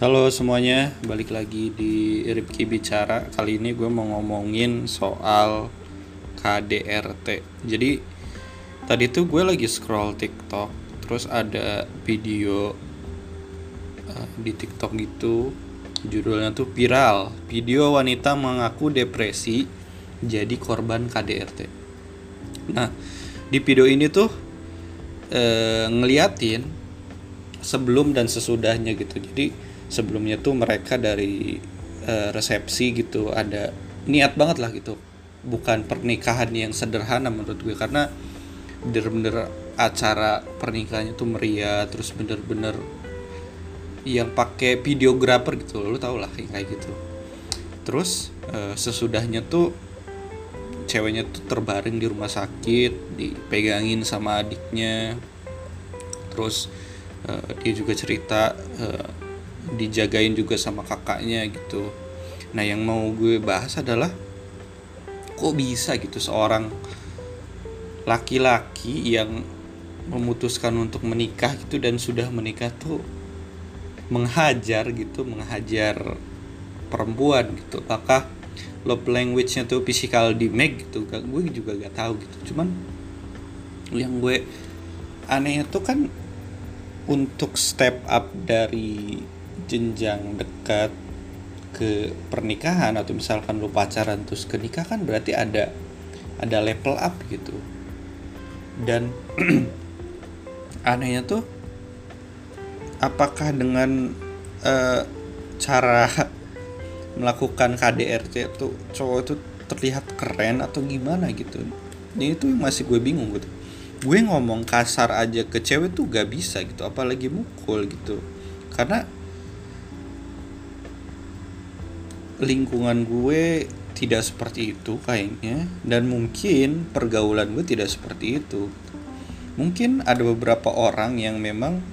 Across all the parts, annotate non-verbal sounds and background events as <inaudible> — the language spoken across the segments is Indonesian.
Halo semuanya, balik lagi di Ripki Bicara. Kali ini gue mau ngomongin soal KDRT. Jadi tadi tuh gue lagi scroll TikTok, terus ada video uh, di TikTok gitu, judulnya tuh viral. Video wanita mengaku depresi jadi korban KDRT. Nah, di video ini tuh uh, ngeliatin sebelum dan sesudahnya gitu. Jadi sebelumnya tuh mereka dari uh, resepsi gitu ada niat banget lah gitu. Bukan pernikahan yang sederhana menurut gue karena bener-bener acara pernikahannya tuh meriah terus bener-bener yang pakai videografer gitu lo tau lah kayak gitu. Terus uh, sesudahnya tuh ceweknya tuh terbaring di rumah sakit dipegangin sama adiknya. Terus uh, dia juga cerita uh, dijagain juga sama kakaknya gitu. Nah yang mau gue bahas adalah kok bisa gitu seorang laki-laki yang memutuskan untuk menikah gitu dan sudah menikah tuh menghajar gitu menghajar perempuan gitu. Apakah love language-nya tuh physical damage gitu? Gue juga gak tahu gitu. Cuman yang gue anehnya tuh kan untuk step up dari jenjang dekat ke pernikahan atau misalkan lu pacaran terus ke nikah kan berarti ada ada level up gitu. Dan <clears throat> anehnya tuh apakah dengan uh, cara <laughs> melakukan KDRT tuh cowok itu terlihat keren atau gimana gitu? Ini tuh masih gue bingung gitu. Gue ngomong kasar aja ke cewek tuh gak bisa gitu apalagi mukul gitu. Karena lingkungan gue tidak seperti itu kayaknya. Dan mungkin pergaulan gue tidak seperti itu. Mungkin ada beberapa orang yang memang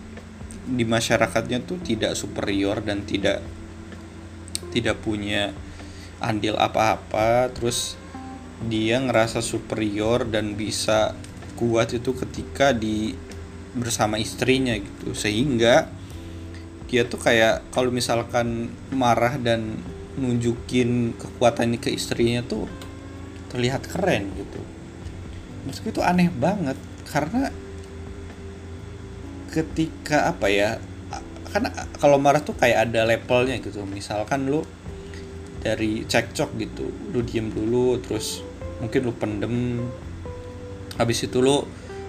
di masyarakatnya tuh tidak superior dan tidak tidak punya andil apa-apa. Terus dia ngerasa superior dan bisa kuat itu ketika di bersama istrinya gitu. Sehingga dia tuh kayak kalau misalkan marah dan nunjukin kekuatannya ke istrinya tuh terlihat keren gitu. Maksudku itu aneh banget karena ketika apa ya karena kalau marah tuh kayak ada levelnya gitu. Misalkan lu dari cekcok gitu lu diem dulu terus mungkin lu pendem habis itu lu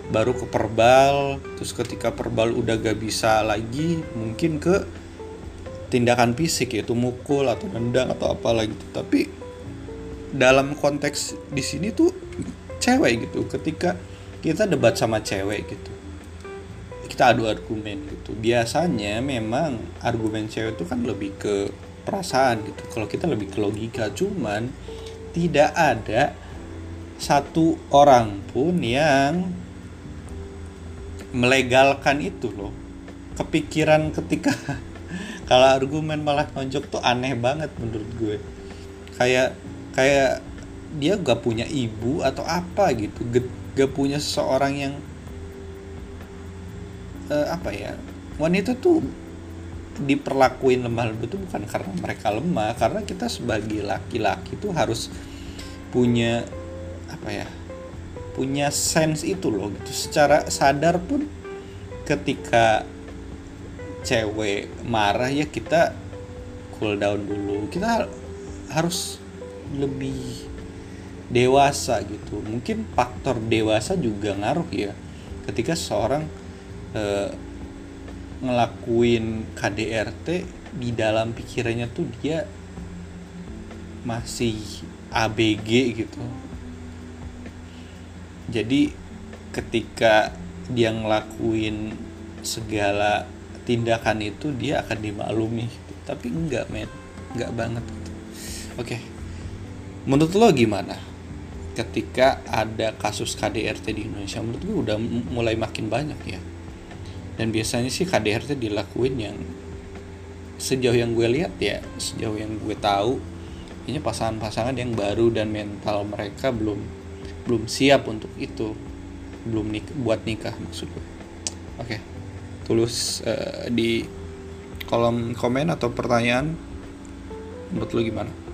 baru ke perbal terus ketika perbal udah gak bisa lagi mungkin ke tindakan fisik yaitu mukul atau nendang atau apa lagi gitu. Tapi dalam konteks di sini tuh cewek gitu. Ketika kita debat sama cewek gitu kita adu argumen gitu. Biasanya memang argumen cewek itu kan lebih ke perasaan gitu. Kalau kita lebih ke logika cuman tidak ada satu orang pun yang melegalkan itu loh. Kepikiran ketika kalau argumen malah nonjok tuh aneh banget menurut gue. Kayak kayak dia gak punya ibu atau apa gitu. Gak, gak punya seseorang yang uh, apa ya wanita tuh diperlakuin lemah. Lembut itu bukan karena mereka lemah. Karena kita sebagai laki-laki tuh harus punya apa ya punya sense itu loh gitu. Secara sadar pun ketika cewek marah ya kita cool down dulu. Kita harus lebih dewasa gitu. Mungkin faktor dewasa juga ngaruh ya. Ketika seorang e, ngelakuin KDRT di dalam pikirannya tuh dia masih ABG gitu. Jadi ketika dia ngelakuin segala tindakan itu dia akan dimaklumi. Tapi enggak men. Enggak banget gitu. oke. Menurut lo gimana? Ketika ada kasus KDRT di Indonesia menurut gue udah mulai makin banyak ya. Dan biasanya sih KDRT dilakuin yang sejauh yang gue lihat ya sejauh yang gue tahu ini pasangan-pasangan yang baru dan mental mereka belum belum siap untuk itu. Belum nik buat nikah maksud gue. Oke. okay tulus uh, di kolom komen atau pertanyaan menurut lu gimana